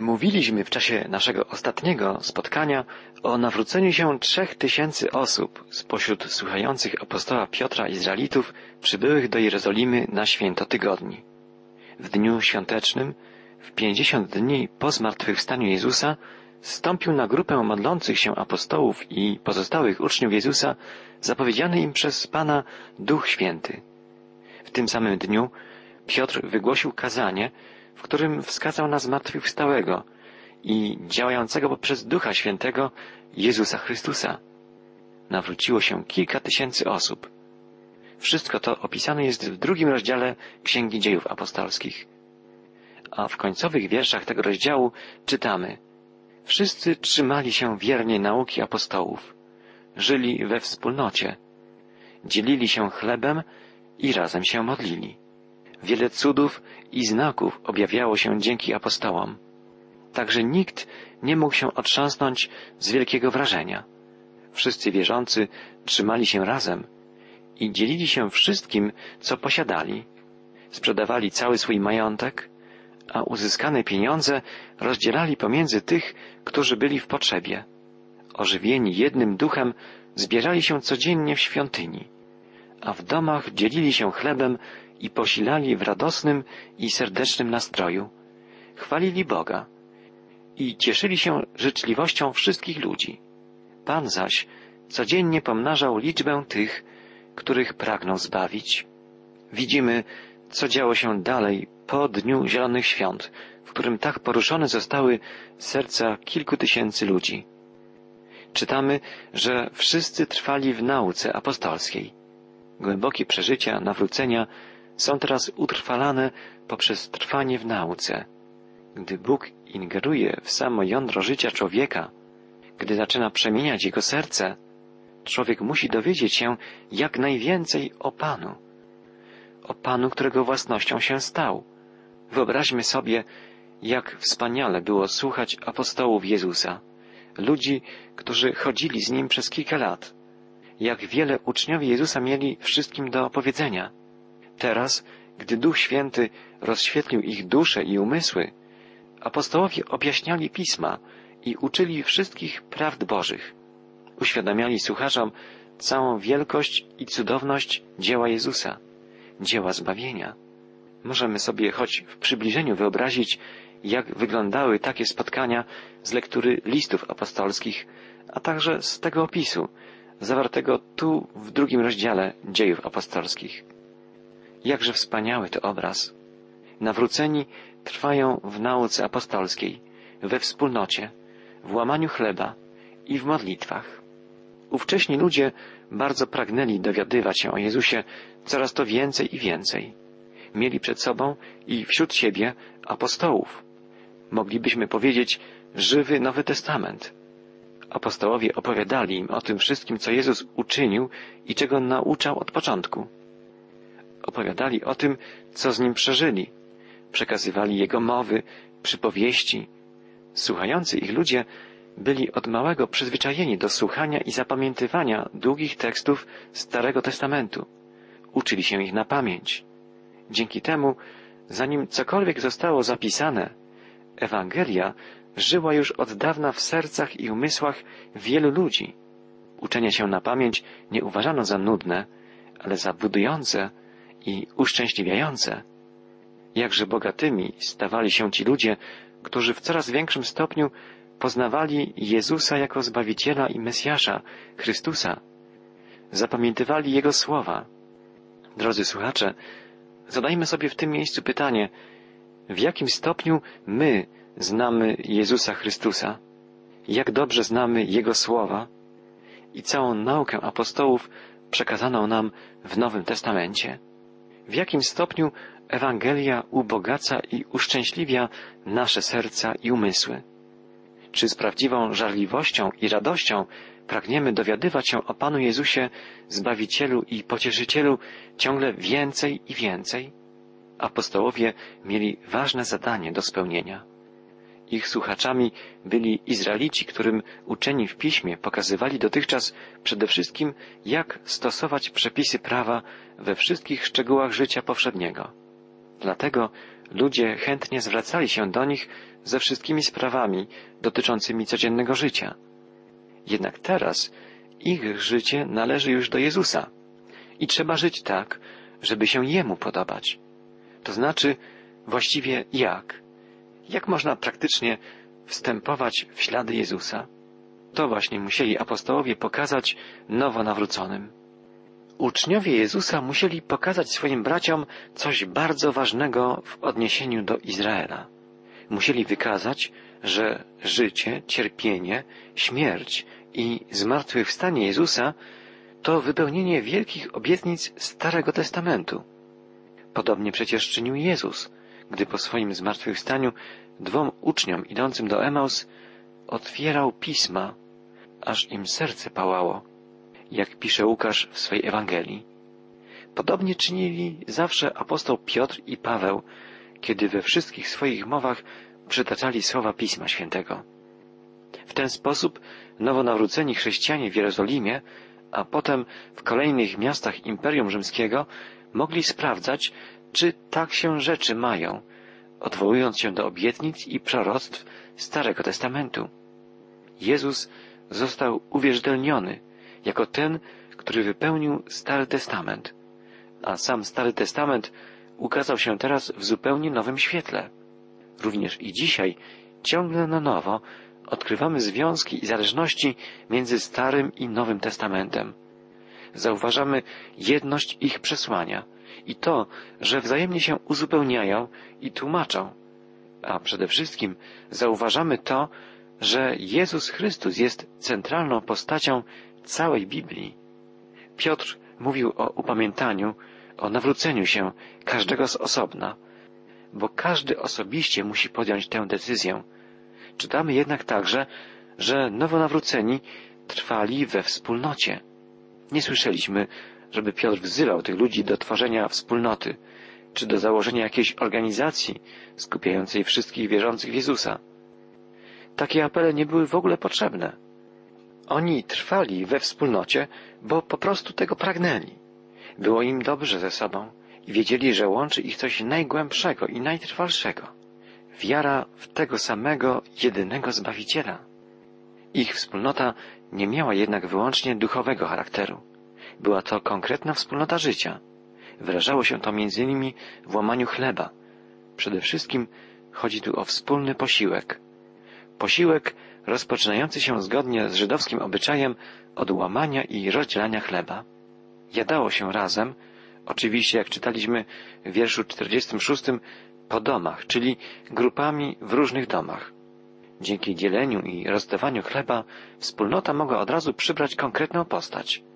Mówiliśmy w czasie naszego ostatniego spotkania o nawróceniu się trzech tysięcy osób spośród słuchających apostoła Piotra Izraelitów przybyłych do Jerozolimy na święto tygodni. W dniu świątecznym, w pięćdziesiąt dni po zmartwychwstaniu Jezusa, stąpił na grupę modlących się apostołów i pozostałych uczniów Jezusa zapowiedziany im przez Pana Duch Święty. W tym samym dniu Piotr wygłosił kazanie, w którym wskazał na zmartwychwstałego i działającego poprzez Ducha Świętego Jezusa Chrystusa. Nawróciło się kilka tysięcy osób. Wszystko to opisane jest w drugim rozdziale Księgi Dziejów Apostolskich. A w końcowych wierszach tego rozdziału czytamy Wszyscy trzymali się wiernie nauki apostołów, żyli we wspólnocie, dzielili się chlebem i razem się modlili. Wiele cudów i znaków objawiało się dzięki apostołom. Także nikt nie mógł się otrząsnąć z wielkiego wrażenia. Wszyscy wierzący trzymali się razem i dzielili się wszystkim, co posiadali. Sprzedawali cały swój majątek, a uzyskane pieniądze rozdzielali pomiędzy tych, którzy byli w potrzebie. Ożywieni jednym duchem zbierali się codziennie w świątyni, a w domach dzielili się chlebem i posilali w radosnym i serdecznym nastroju. Chwalili Boga i cieszyli się życzliwością wszystkich ludzi. Pan zaś codziennie pomnażał liczbę tych, których pragnął zbawić. Widzimy, co działo się dalej po Dniu Zielonych Świąt, w którym tak poruszone zostały serca kilku tysięcy ludzi. Czytamy, że wszyscy trwali w nauce apostolskiej. Głębokie przeżycia nawrócenia są teraz utrwalane poprzez trwanie w nauce. Gdy Bóg ingeruje w samo jądro życia człowieka, gdy zaczyna przemieniać jego serce, człowiek musi dowiedzieć się jak najwięcej o Panu, o Panu, którego własnością się stał. Wyobraźmy sobie, jak wspaniale było słuchać apostołów Jezusa, ludzi, którzy chodzili z Nim przez kilka lat, jak wiele uczniowie Jezusa mieli wszystkim do opowiedzenia. Teraz, gdy Duch Święty rozświetlił ich dusze i umysły, apostołowie objaśniali pisma i uczyli wszystkich prawd Bożych. Uświadamiali słuchaczom całą wielkość i cudowność dzieła Jezusa, dzieła zbawienia. Możemy sobie choć w przybliżeniu wyobrazić, jak wyglądały takie spotkania z lektury listów apostolskich, a także z tego opisu, zawartego tu w drugim rozdziale dziejów apostolskich. Jakże wspaniały to obraz. Nawróceni trwają w nauce apostolskiej, we wspólnocie, w łamaniu chleba i w modlitwach. Ówcześni ludzie bardzo pragnęli dowiadywać się o Jezusie coraz to więcej i więcej. Mieli przed sobą i wśród siebie apostołów. Moglibyśmy powiedzieć żywy Nowy Testament. Apostołowie opowiadali im o tym wszystkim, co Jezus uczynił i czego nauczał od początku. Opowiadali o tym, co z nim przeżyli. Przekazywali jego mowy, przypowieści. Słuchający ich ludzie byli od małego przyzwyczajeni do słuchania i zapamiętywania długich tekstów Starego Testamentu. Uczyli się ich na pamięć. Dzięki temu, zanim cokolwiek zostało zapisane, Ewangelia żyła już od dawna w sercach i umysłach wielu ludzi. Uczenie się na pamięć nie uważano za nudne, ale za budujące i uszczęśliwiające. Jakże bogatymi stawali się ci ludzie, którzy w coraz większym stopniu poznawali Jezusa jako Zbawiciela i Mesjasza, Chrystusa. Zapamiętywali Jego słowa. Drodzy słuchacze, zadajmy sobie w tym miejscu pytanie, w jakim stopniu my znamy Jezusa Chrystusa? Jak dobrze znamy Jego słowa i całą naukę apostołów przekazaną nam w Nowym Testamencie? W jakim stopniu Ewangelia ubogaca i uszczęśliwia nasze serca i umysły? Czy z prawdziwą żarliwością i radością pragniemy dowiadywać się o Panu Jezusie, Zbawicielu i Pocieszycielu ciągle więcej i więcej? Apostołowie mieli ważne zadanie do spełnienia. Ich słuchaczami byli Izraelici, którym uczeni w piśmie pokazywali dotychczas przede wszystkim, jak stosować przepisy prawa we wszystkich szczegółach życia powszedniego. Dlatego ludzie chętnie zwracali się do nich ze wszystkimi sprawami dotyczącymi codziennego życia. Jednak teraz ich życie należy już do Jezusa i trzeba żyć tak, żeby się Jemu podobać. To znaczy, właściwie jak? Jak można praktycznie wstępować w ślady Jezusa? To właśnie musieli apostołowie pokazać nowo nawróconym. Uczniowie Jezusa musieli pokazać swoim braciom coś bardzo ważnego w odniesieniu do Izraela. Musieli wykazać, że życie, cierpienie, śmierć i zmartwychwstanie Jezusa to wypełnienie wielkich obietnic Starego Testamentu. Podobnie przecież czynił Jezus, gdy po swoim zmartwychwstaniu dwom uczniom idącym do Emaus otwierał pisma, aż im serce pałało, jak pisze Łukasz w swej Ewangelii. Podobnie czynili zawsze apostoł Piotr i Paweł, kiedy we wszystkich swoich mowach przytaczali słowa Pisma Świętego. W ten sposób nowonawróceni chrześcijanie w Jerozolimie, a potem w kolejnych miastach Imperium Rzymskiego mogli sprawdzać, czy tak się rzeczy mają, odwołując się do obietnic i proroctw Starego Testamentu. Jezus został uwierzytelniony jako ten, który wypełnił Stary Testament, a sam Stary Testament ukazał się teraz w zupełnie nowym świetle. Również i dzisiaj ciągle na nowo odkrywamy związki i zależności między Starym i Nowym Testamentem. Zauważamy jedność ich przesłania i to, że wzajemnie się uzupełniają i tłumaczą. A przede wszystkim zauważamy to, że Jezus Chrystus jest centralną postacią całej Biblii. Piotr mówił o upamiętaniu, o nawróceniu się każdego z osobna, bo każdy osobiście musi podjąć tę decyzję. Czytamy jednak także, że nowonawróceni trwali we wspólnocie. Nie słyszeliśmy, żeby Piotr wzywał tych ludzi do tworzenia wspólnoty, czy do założenia jakiejś organizacji skupiającej wszystkich wierzących w Jezusa. Takie apele nie były w ogóle potrzebne. Oni trwali we wspólnocie, bo po prostu tego pragnęli. Było im dobrze ze sobą i wiedzieli, że łączy ich coś najgłębszego i najtrwalszego. Wiara w tego samego, jedynego Zbawiciela. Ich wspólnota nie miała jednak wyłącznie duchowego charakteru. Była to konkretna wspólnota życia. Wyrażało się to innymi w łamaniu chleba. Przede wszystkim chodzi tu o wspólny posiłek. Posiłek rozpoczynający się zgodnie z żydowskim obyczajem od łamania i rozdzielania chleba. Jadało się razem, oczywiście jak czytaliśmy w wierszu 46, po domach, czyli grupami w różnych domach. Dzięki dzieleniu i rozdawaniu chleba wspólnota mogła od razu przybrać konkretną postać.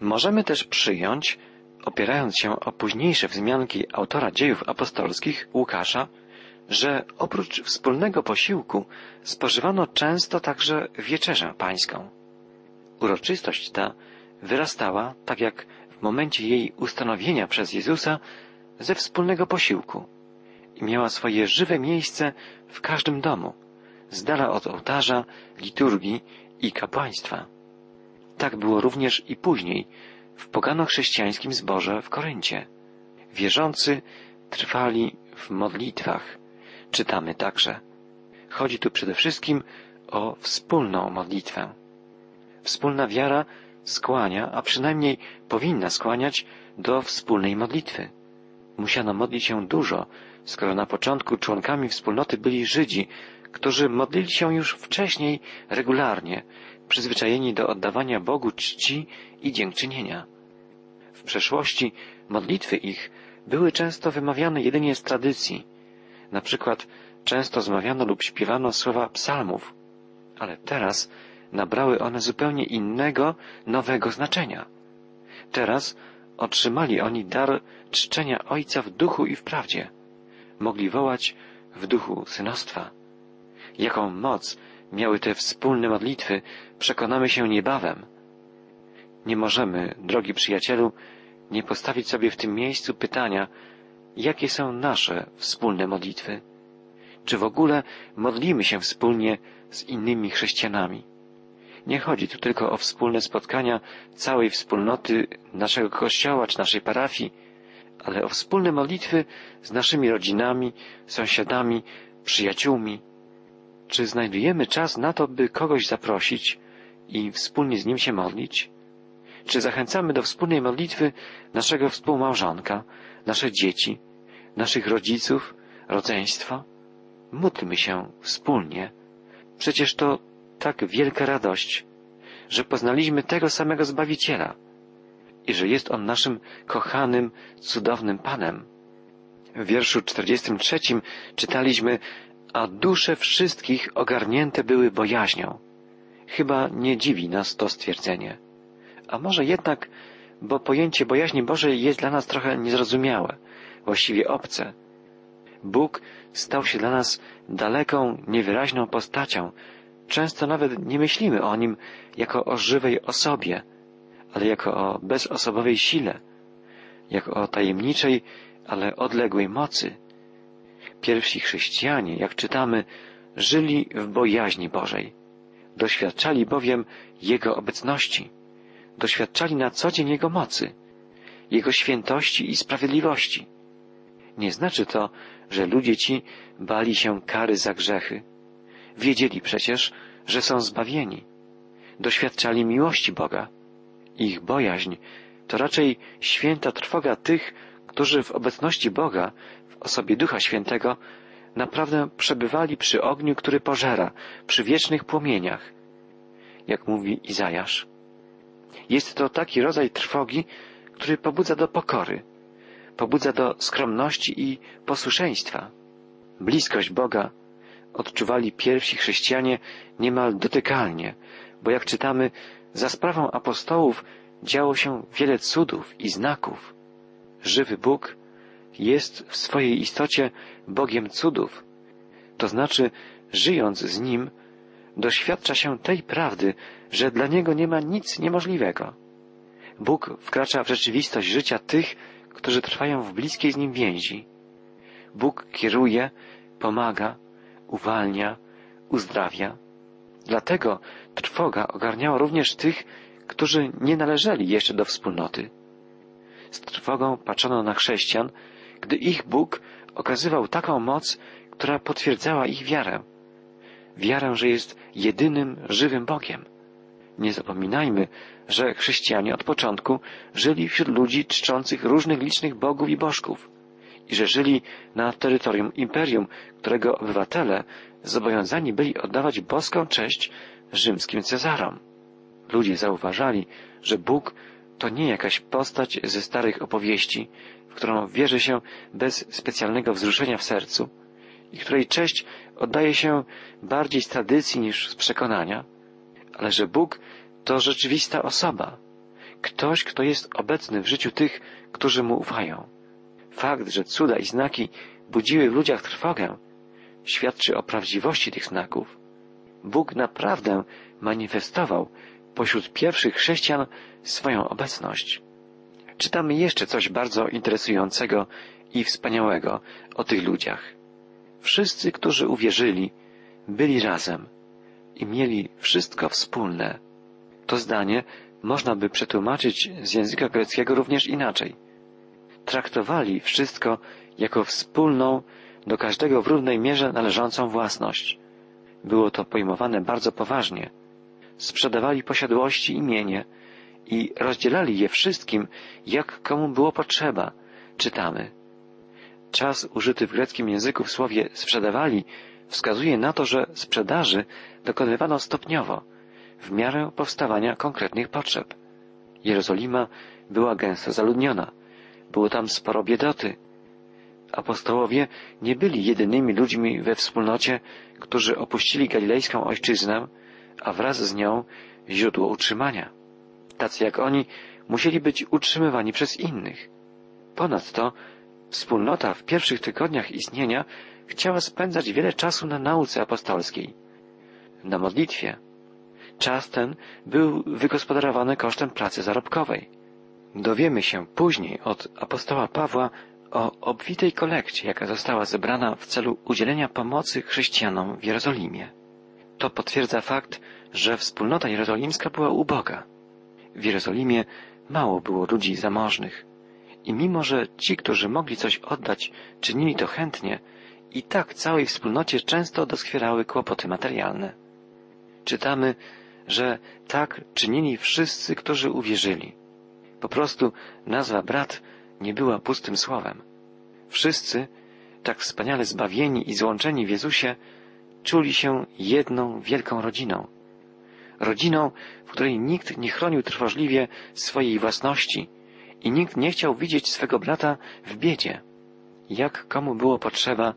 Możemy też przyjąć, opierając się o późniejsze wzmianki autora dziejów apostolskich Łukasza, że oprócz wspólnego posiłku spożywano często także wieczerzę pańską. Uroczystość ta wyrastała, tak jak w momencie jej ustanowienia przez Jezusa, ze wspólnego posiłku i miała swoje żywe miejsce w każdym domu, z dala od ołtarza, liturgii i kapłaństwa. Tak było również i później w pogano-chrześcijańskim zborze w Koryncie. Wierzący trwali w modlitwach. Czytamy także. Chodzi tu przede wszystkim o wspólną modlitwę. Wspólna wiara skłania, a przynajmniej powinna skłaniać do wspólnej modlitwy. Musiano modlić się dużo, skoro na początku członkami wspólnoty byli Żydzi, którzy modlili się już wcześniej regularnie, przyzwyczajeni do oddawania Bogu czci i dziękczynienia. W przeszłości modlitwy ich były często wymawiane jedynie z tradycji. Na przykład często zmawiano lub śpiewano słowa psalmów, ale teraz nabrały one zupełnie innego, nowego znaczenia. Teraz otrzymali oni dar czczenia Ojca w duchu i w prawdzie. Mogli wołać w duchu synostwa. Jaką moc miały te wspólne modlitwy, przekonamy się niebawem. Nie możemy, drogi przyjacielu, nie postawić sobie w tym miejscu pytania, jakie są nasze wspólne modlitwy. Czy w ogóle modlimy się wspólnie z innymi chrześcijanami? Nie chodzi tu tylko o wspólne spotkania całej wspólnoty naszego kościoła czy naszej parafii, ale o wspólne modlitwy z naszymi rodzinami, sąsiadami, przyjaciółmi. Czy znajdujemy czas na to, by kogoś zaprosić i wspólnie z nim się modlić? Czy zachęcamy do wspólnej modlitwy naszego współmałżonka, nasze dzieci, naszych rodziców, rodzeństwa? Módlmy się wspólnie. Przecież to tak wielka radość, że poznaliśmy tego samego Zbawiciela i że jest On naszym kochanym, cudownym Panem. W wierszu 43 czytaliśmy, a dusze wszystkich ogarnięte były bojaźnią. Chyba nie dziwi nas to stwierdzenie. A może jednak, bo pojęcie bojaźni Bożej jest dla nas trochę niezrozumiałe, właściwie obce. Bóg stał się dla nas daleką, niewyraźną postacią. Często nawet nie myślimy o Nim jako o żywej osobie, ale jako o bezosobowej sile, jako o tajemniczej, ale odległej mocy. Pierwsi chrześcijanie, jak czytamy, żyli w bojaźni Bożej. Doświadczali bowiem Jego obecności. Doświadczali na co dzień Jego mocy, Jego świętości i sprawiedliwości. Nie znaczy to, że ludzie ci bali się kary za grzechy. Wiedzieli przecież, że są zbawieni. Doświadczali miłości Boga. Ich bojaźń to raczej święta trwoga tych, którzy w obecności Boga, osobie Ducha Świętego, naprawdę przebywali przy ogniu, który pożera, przy wiecznych płomieniach, jak mówi Izajasz. Jest to taki rodzaj trwogi, który pobudza do pokory, pobudza do skromności i posłuszeństwa. Bliskość Boga odczuwali pierwsi chrześcijanie niemal dotykalnie, bo jak czytamy, za sprawą apostołów działo się wiele cudów i znaków. Żywy Bóg jest w swojej istocie Bogiem cudów, to znaczy, żyjąc z Nim, doświadcza się tej prawdy, że dla Niego nie ma nic niemożliwego. Bóg wkracza w rzeczywistość życia tych, którzy trwają w bliskiej z Nim więzi. Bóg kieruje, pomaga, uwalnia, uzdrawia. Dlatego trwoga ogarniała również tych, którzy nie należeli jeszcze do wspólnoty. Z trwogą patrzono na chrześcijan, gdy ich Bóg okazywał taką moc, która potwierdzała ich wiarę. Wiarę, że jest jedynym żywym Bogiem. Nie zapominajmy, że chrześcijanie od początku żyli wśród ludzi czczących różnych licznych bogów i bożków i że żyli na terytorium imperium, którego obywatele zobowiązani byli oddawać boską cześć rzymskim Cezarom. Ludzie zauważali, że Bóg to nie jakaś postać ze starych opowieści, w którą wierzy się bez specjalnego wzruszenia w sercu i której cześć oddaje się bardziej z tradycji niż z przekonania, ale że Bóg to rzeczywista osoba, ktoś, kto jest obecny w życiu tych, którzy mu ufają. Fakt, że cuda i znaki budziły w ludziach trwogę, świadczy o prawdziwości tych znaków. Bóg naprawdę manifestował pośród pierwszych chrześcijan swoją obecność. Czytamy jeszcze coś bardzo interesującego i wspaniałego o tych ludziach. Wszyscy, którzy uwierzyli, byli razem i mieli wszystko wspólne. To zdanie można by przetłumaczyć z języka greckiego również inaczej. Traktowali wszystko jako wspólną, do każdego w równej mierze należącą własność. Było to pojmowane bardzo poważnie. Sprzedawali posiadłości i mienie i rozdzielali je wszystkim, jak komu było potrzeba, czytamy. Czas użyty w greckim języku w słowie sprzedawali wskazuje na to, że sprzedaży dokonywano stopniowo, w miarę powstawania konkretnych potrzeb. Jerozolima była gęsto zaludniona. Było tam sporo biedoty. Apostołowie nie byli jedynymi ludźmi we wspólnocie, którzy opuścili galilejską ojczyznę, a wraz z nią źródło utrzymania. Tacy jak oni musieli być utrzymywani przez innych. Ponadto wspólnota w pierwszych tygodniach istnienia chciała spędzać wiele czasu na nauce apostolskiej, na modlitwie. Czas ten był wygospodarowany kosztem pracy zarobkowej. Dowiemy się później od apostoła Pawła o obfitej kolekcie, jaka została zebrana w celu udzielenia pomocy chrześcijanom w Jerozolimie. To potwierdza fakt, że wspólnota jerozolimska była uboga. W Jerozolimie mało było ludzi zamożnych I mimo, że ci, którzy mogli coś oddać, czynili to chętnie, i tak całej wspólnocie często doskwierały kłopoty materialne. Czytamy, że tak czynili wszyscy, którzy uwierzyli. Po prostu nazwa brat nie była pustym słowem. Wszyscy, tak wspaniale zbawieni i złączeni w Jezusie, czuli się jedną wielką rodziną. Rodziną, w której nikt nie chronił trwożliwie swojej własności i nikt nie chciał widzieć swego brata w biedzie. Jak komu było potrzeba,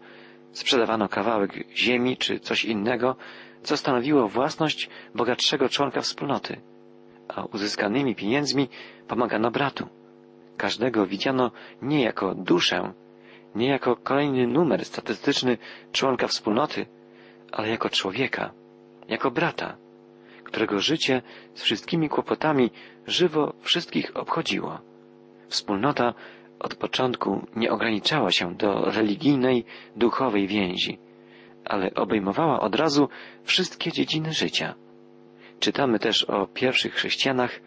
sprzedawano kawałek ziemi czy coś innego, co stanowiło własność bogatszego członka wspólnoty, a uzyskanymi pieniędzmi pomagano bratu. Każdego widziano nie jako duszę, nie jako kolejny numer statystyczny członka wspólnoty, ale jako człowieka, jako brata, którego życie z wszystkimi kłopotami żywo wszystkich obchodziło. Wspólnota od początku nie ograniczała się do religijnej, duchowej więzi, ale obejmowała od razu wszystkie dziedziny życia. Czytamy też o pierwszych chrześcijanach,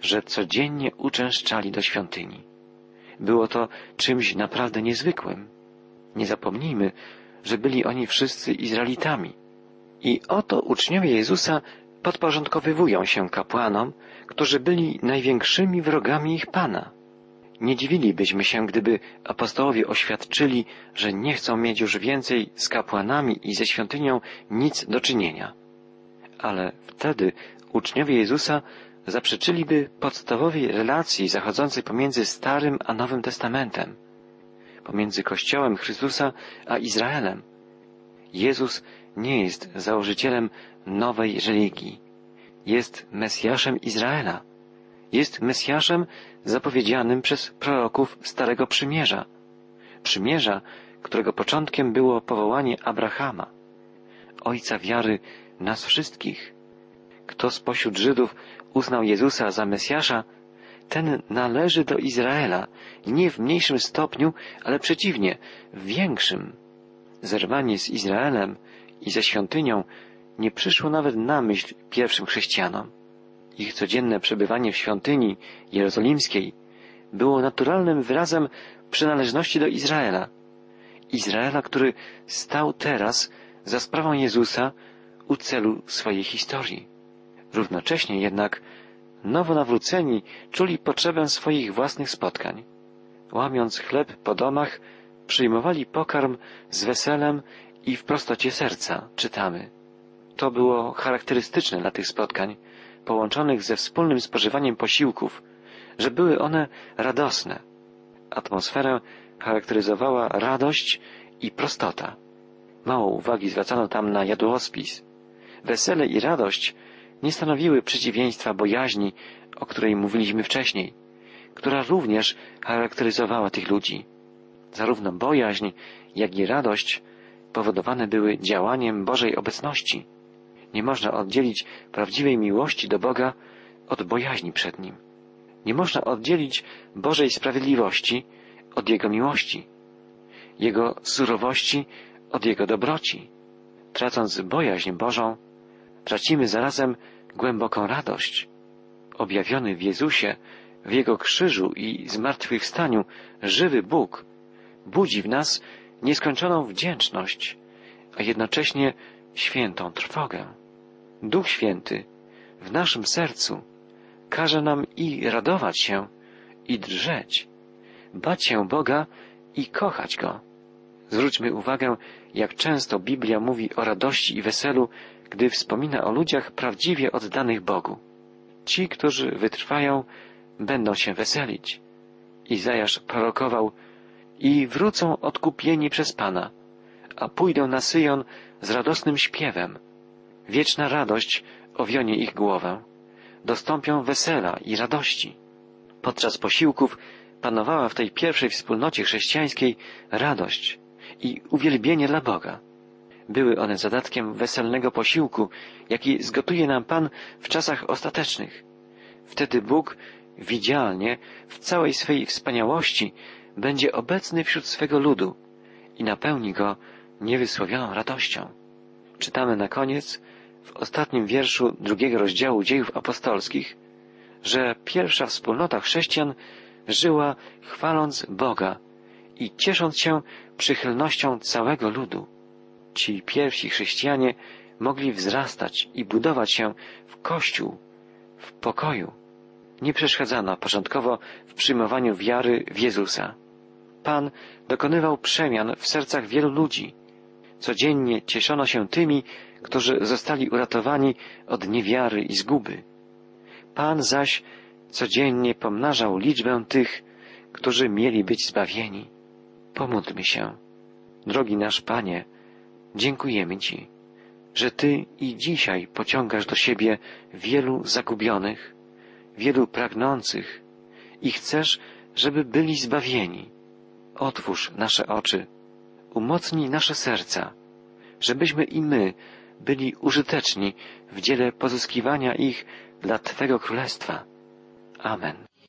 że codziennie uczęszczali do świątyni. Było to czymś naprawdę niezwykłym. Nie zapomnijmy, że byli oni wszyscy Izraelitami. I oto uczniowie Jezusa podporządkowywują się kapłanom, którzy byli największymi wrogami ich Pana. Nie dziwilibyśmy się, gdyby apostołowie oświadczyli, że nie chcą mieć już więcej z kapłanami i ze świątynią nic do czynienia. Ale wtedy uczniowie Jezusa zaprzeczyliby podstawowej relacji zachodzącej pomiędzy Starym a Nowym Testamentem, pomiędzy Kościołem Chrystusa a Izraelem. Jezus nie jest założycielem nowej religii. Jest Mesjaszem Izraela. Jest Mesjaszem zapowiedzianym przez proroków Starego Przymierza. Przymierza, którego początkiem było powołanie Abrahama, ojca wiary nas wszystkich. Kto spośród Żydów uznał Jezusa za Mesjasza, ten należy do Izraela, nie w mniejszym stopniu, ale przeciwnie, w większym. Zerwanie z Izraelem i ze świątynią nie przyszło nawet na myśl pierwszym chrześcijanom. Ich codzienne przebywanie w świątyni jerozolimskiej było naturalnym wyrazem przynależności do Izraela. Izraela, który stał teraz za sprawą Jezusa u celu swojej historii. Równocześnie jednak nowo nawróceni czuli potrzebę swoich własnych spotkań. Łamiąc chleb po domach, przyjmowali pokarm z weselem i w prostocie serca, czytamy. To było charakterystyczne dla tych spotkań, połączonych ze wspólnym spożywaniem posiłków, że były one radosne. Atmosferę charakteryzowała radość i prostota. Mało uwagi zwracano tam na jadłospis. Wesele i radość nie stanowiły przeciwieństwa bojaźni, o której mówiliśmy wcześniej, która również charakteryzowała tych ludzi. Zarówno bojaźń, jak i radość powodowane były działaniem Bożej obecności. Nie można oddzielić prawdziwej miłości do Boga od bojaźni przed Nim. Nie można oddzielić Bożej sprawiedliwości od Jego miłości, Jego surowości od Jego dobroci. Tracąc bojaźń Bożą, tracimy zarazem głęboką radość. Objawiony w Jezusie, w Jego krzyżu i zmartwychwstaniu, żywy Bóg budzi w nas nieskończoną wdzięczność, a jednocześnie świętą trwogę. Duch Święty w naszym sercu każe nam i radować się, i drżeć, bać się Boga i kochać Go. Zwróćmy uwagę, jak często Biblia mówi o radości i weselu, gdy wspomina o ludziach prawdziwie oddanych Bogu. Ci, którzy wytrwają, będą się weselić. Izajasz prorokował i wrócą odkupieni przez Pana, a pójdą na Syjon z radosnym śpiewem. Wieczna radość owionie ich głowę. Dostąpią wesela i radości. Podczas posiłków panowała w tej pierwszej wspólnocie chrześcijańskiej radość i uwielbienie dla Boga. Były one zadatkiem weselnego posiłku, jaki zgotuje nam Pan w czasach ostatecznych. Wtedy Bóg widzialnie, w całej swej wspaniałości, będzie obecny wśród swego ludu i napełni go niewysłowioną radością. Czytamy na koniec, w ostatnim wierszu drugiego rozdziału dziejów apostolskich, że pierwsza wspólnota chrześcijan żyła chwaląc Boga i ciesząc się przychylnością całego ludu. Ci pierwsi chrześcijanie mogli wzrastać i budować się w Kościół, w pokoju. Nie przeszkadzano początkowo w przyjmowaniu wiary w Jezusa. Pan dokonywał przemian w sercach wielu ludzi. Codziennie cieszono się tymi, którzy zostali uratowani od niewiary i zguby. Pan zaś codziennie pomnażał liczbę tych, którzy mieli być zbawieni. Pomódlmy się. Drogi nasz Panie, dziękujemy Ci, że Ty i dzisiaj pociągasz do siebie wielu zagubionych, wielu pragnących i chcesz, żeby byli zbawieni. Otwórz nasze oczy, umocnij nasze serca, żebyśmy i my byli użyteczni w dziele pozyskiwania ich dla Twego Królestwa. Amen.